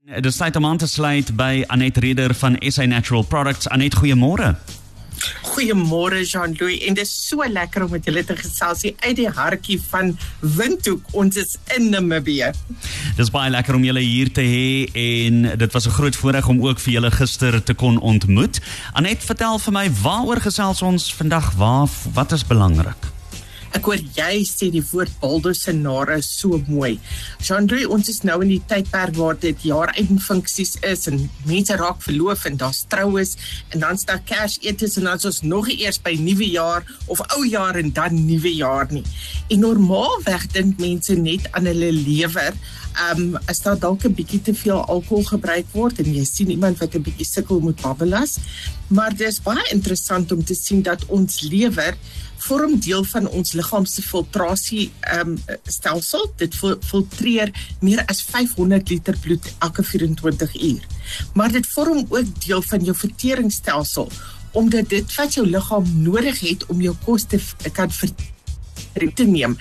Dit sluit om aan te sluit by Anet Reder van SA Natural Products. Anet, goeiemôre. Goeiemôre Jean-Louis en dit is so lekker om met julle te gesels hier uit die hartjie van Windhoek. Ons is in Namibië. Dis baie lekker om julle hier te hê en dit was 'n groot voorreg om ook vir julle gister te kon ontmoet. Anet, vertel vir my waaroor gesels ons vandag? Waar wat is belangrik? Ek hoor jy sê die woord baldosinare so mooi. Jean-Louis, ons is nou in die tydperk waar dit jaareindfunksies is en mense raak verloof en daar's troues en dan staan Kersetes en dan is ons nog eers by nuwe jaar of ou jaar en dan nuwe jaar nie. En normaalweg dink mense net aan hulle lewer. Um as daar dalk 'n bietjie te veel alkohol gebruik word en jy sien iemand wat 'n bietjie sukkel met babbelas, maar dit is baie interessant om te sien dat ons lewer vorm deel van ons liggaam se filtrasie ehm um, stelsel. Dit filtreer meer as 500 liter bloed elke 24 uur. Maar dit vorm ook deel van jou verteringsstelsel omdat dit wat jou liggaam nodig het om jou kos te kan verteer te neem.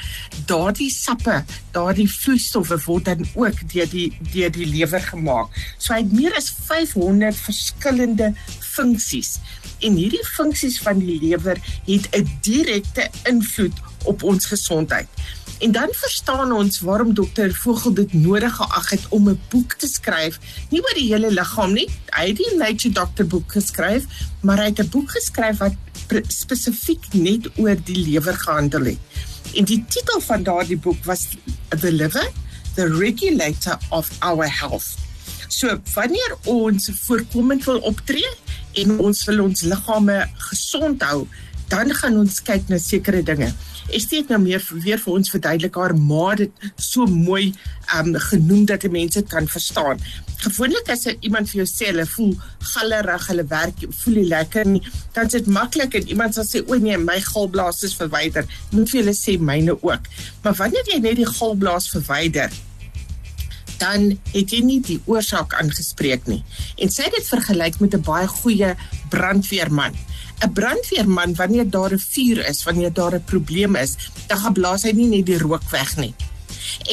Daardie sappe, daardie vloeistowwe word dan ook deur die deur die lewer gemaak. So hy het meer as 500 verskillende funksies en hierdie funksies van die lewer het 'n direkte invloed op ons gesondheid. En dan verstaan ons waarom dokter Vogel dit nodig geag het om 'n boek te skryf, nie oor die hele liggaam nie. Hy het die Nature Doctor boek geskryf, maar hy het 'n boek geskryf wat spesifiek net oor die lewer gehandel het. En die titel van daardie boek was The Liver: The Regulator of Our Health. So wanneer ons voorkomend wil optree, en ons wil ons liggame gesond hou, dan gaan ons kyk na sekere dinge. Sê dit nou meer weer vir ons verduidelik haar maar dit so mooi um genoem dat mense kan verstaan. Gewoonlik as iemand vir jou sê hulle voel gallerig, hulle werk voel nie lekker nie, dan is dit maklik en iemand sal sê o nee, my galblaas is verwyder. Moet vir hulle sê myne ook. Maar wanneer jy net die galblaas verwyder, dan het jy nie die oorsaak aangespreek nie. En het dit vergelyk met 'n baie goeie brandweerman. 'n Brandweerman wanneer daar 'n vuur is, wanneer daar 'n probleem is, dan gaan blaas hy nie net die rook weg nie.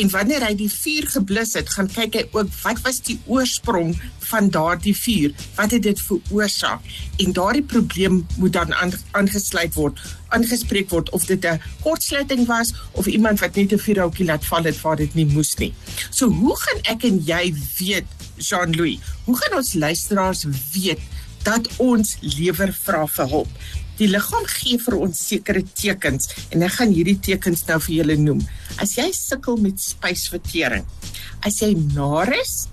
En wanneer hy die vuur geblus het, gaan kyk hy ook wat was die oorsprong van daardie vuur? Wat het dit veroorsaak? En daardie probleem moet dan aangesluit word, aangespreek word of dit 'n kortsluiting was of iemand wat net 'n vuurhoutjie laat val het waar dit nie moes nie. So hoe gaan ek en jy weet, Jean-Louis, hoe gaan ons luisteraars weet dat ons lewer vra vir hulp? Die liggaam gee vir ons sekere tekens en ek gaan hierdie tekens nou vir julle noem. As jy sukkel met spysvertering, as jy nar is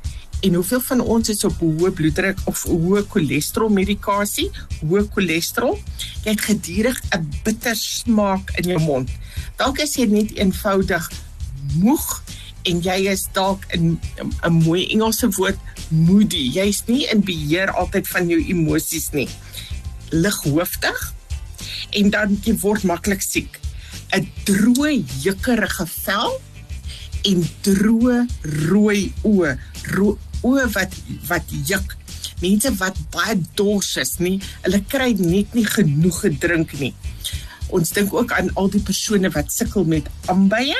en hoeveel van ons is op hoë bloeddruk of hoë cholesterol medikasie, hoë cholesterol, jy het gedurig 'n bitter smaak in jou mond. Dalk is jy net eenvoudig moeg en jy is dalk in 'n mooi Engelse woord moody. Jy's nie in beheer altyd van jou emosies nie lighoofdig en dan jy word maklik siek. 'n Droë, jukkerige vel en droë rooi oë, oë wat wat juk. Mense wat baie dors is, nie, hulle kry net nie genoeg gedrink nie. Ons dink ook aan al die persone wat sukkel met ambye.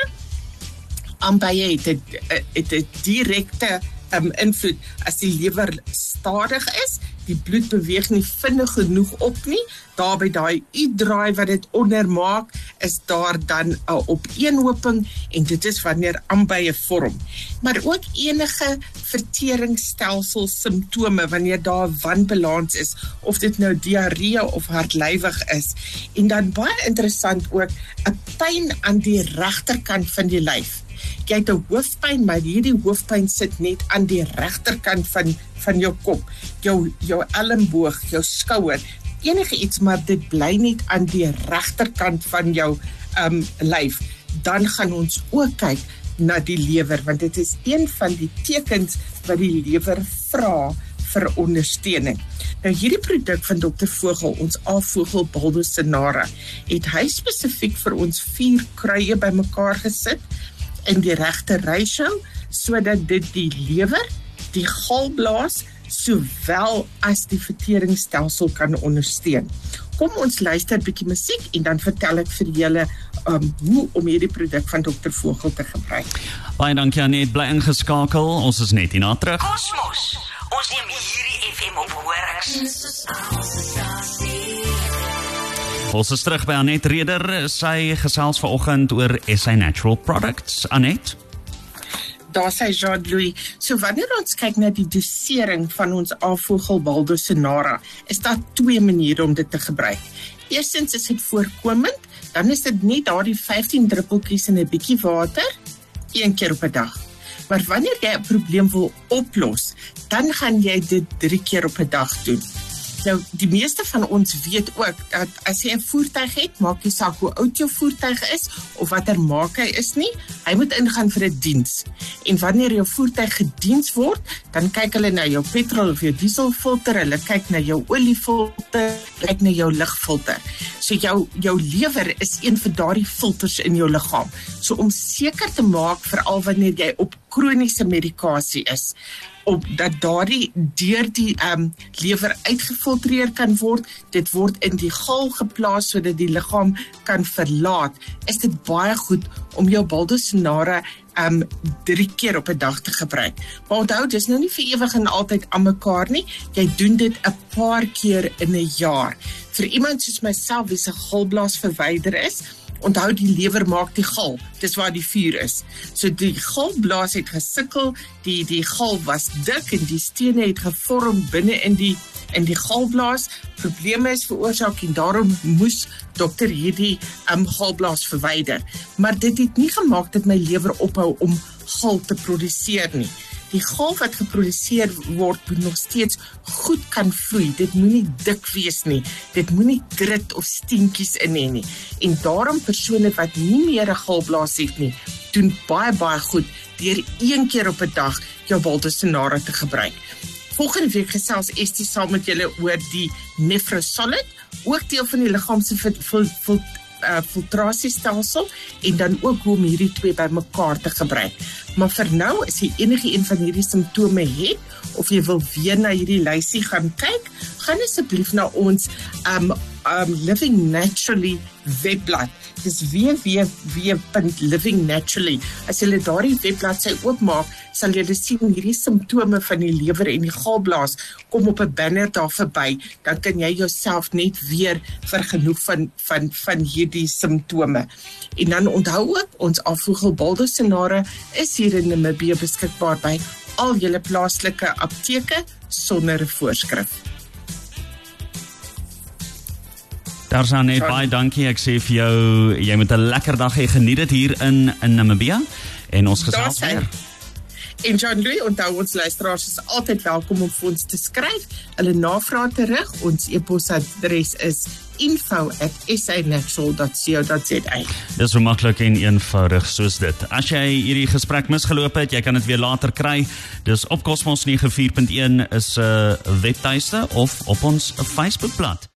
Ambye het 'n 'n direkte um, invloed as die lewer stadig is, die bloed beweeg nie vinnig genoeg op nie. Daar by daai U-draai wat dit ondermaak, is daar dan 'n uh, opeenhoping en dit is wanneer ambye vorm. Maar ook enige verteringsstelsel simptome wanneer daar wanbalans is of dit nou diarree of hartlywig is. En dan baie interessant ook 'n pyn aan die regterkant van die lyf jy het 'n hoofpyn, maar hierdie hoofpyn sit net aan die regterkant van van jou kop, jou jou elmboog, jou skouer, enige iets maar dit bly net aan die regterkant van jou um lyf, dan gaan ons ook kyk na die lewer want dit is een van die tekens wat die lewer vra vir ondersteuning. Nou hierdie produk van Dr Vogel, ons Avogel Baldosinara, het hy spesifiek vir ons vier kruie bymekaar gesit in die regte ratio sodat dit die lewer, die galblaas sowel as die verteringsstelsel kan ondersteun. Kom ons luister 'n bietjie musiek en dan vertel ek vir julle um, hoe om hierdie produk van Dr. Vogel te gebruik. Baie dankie Anet, bly ingeskakel. Ons is net hierna terug. Kosmos. Ons neem hierdie FM op horings. Ons is terug by Anet Reder. Sy gesels vanoggend oor SA Natural Products. Anet daar sê Jean-Louis, so wanneer ons kyk na die dosering van ons afvogel Baldosonara, is daar twee maniere om dit te gebruik. Eerstens is dit voorkomend, dan is dit net daardie 15 druppeltjies in 'n bietjie water een keer op 'n dag. Maar wanneer jy 'n probleem wil oplos, dan gaan jy dit 3 keer op 'n dag doen. Nou, die meeste van ons weet ook dat as jy 'n voertuig het, maak nie saak hoe oud jou voertuig is of watter maak hy is nie, hy moet ingaan vir 'n diens. En wanneer jou voertuig gediens word, dan kyk hulle na jou petrol of jou dieselfilter, hulle kyk na jou oliefilter, kyk na jou lugfilter. So jou jou lewer is een van daardie filters in jou liggaam. So om seker te maak veral wanneer jy op kroniese medikasie is, op dat daardie deur die ehm um, lewer uitgefiltreer kan word. Dit word in die gal geplaas sodat die liggaam kan verlaat. Is dit baie goed om jou baldosonare um drie keer op 'n dag te gebruik. Maar onthou, dis nou nie vir ewig en altyd aan mekaar nie. Jy doen dit 'n paar keer in 'n jaar. Vir iemand soos myself wie se galblaas verwyder is, onthou die lewer maak die gal. Dis waar die vuur is. So die galblaas het gesukkel die die gal was dik en die stene het gevorm binne in die in die galblaas. Probleme is veroorsaak en daarom moes dokter hierdie um, galblaas verwyder. Maar dit het nie gemaak dat my lewer ophou om gal te produseer nie die gal wat geproduseer word moet nog steeds goed kan vloei. Dit moenie dik wees nie. Dit moenie drit of steentjies in hê nie. En daarom persone wat nie meer 'n galblaas het nie, doen baie baie goed deur een keer op 'n dag jou Baltosonara te gebruik. Volgende week gesels Estie saam met julle oor die Nephrosolid, ook deel van die liggaam se uh, filtrasiestelsel en dan ook hoe om hierdie twee bymekaar te gebruik. Maar vir nou as jy enige een van hierdie simptome het of jy wil weer na hierdie lysie gaan kyk, gaan asseblief na ons um um living naturally webblad. Dis www.livingnaturally. As jy daardie webblad sy oopmaak, sal jy sien hierdie simptome van die lewer en die galblaas kom op 'n banner daar verby. Dan kan jy jouself net weer vergenoeg van van van hierdie simptome. En dan onthou ook ons afvoegel baldosenare is hier in Namibië beskikbaar by al julle plaaslike apteke sonder voorskrif. Daar's aan net baie dankie. Ek sê vir jou, jy moet 'n lekker dag hê. Geniet dit hier in in Namibia en ons gesels weer. En en daai ons luisteraars is altyd welkom om vir ons te skryf. Hulle navrae terug. Ons e-posadres is info@sanatural.co.za. Dis so maklik en eenvoudig soos dit. As jy hierdie gesprek misgeloop het, jy kan dit weer later kry. Dis op Cosmos 94.1 is 'n uh, webtuiste of op ons Facebookblad.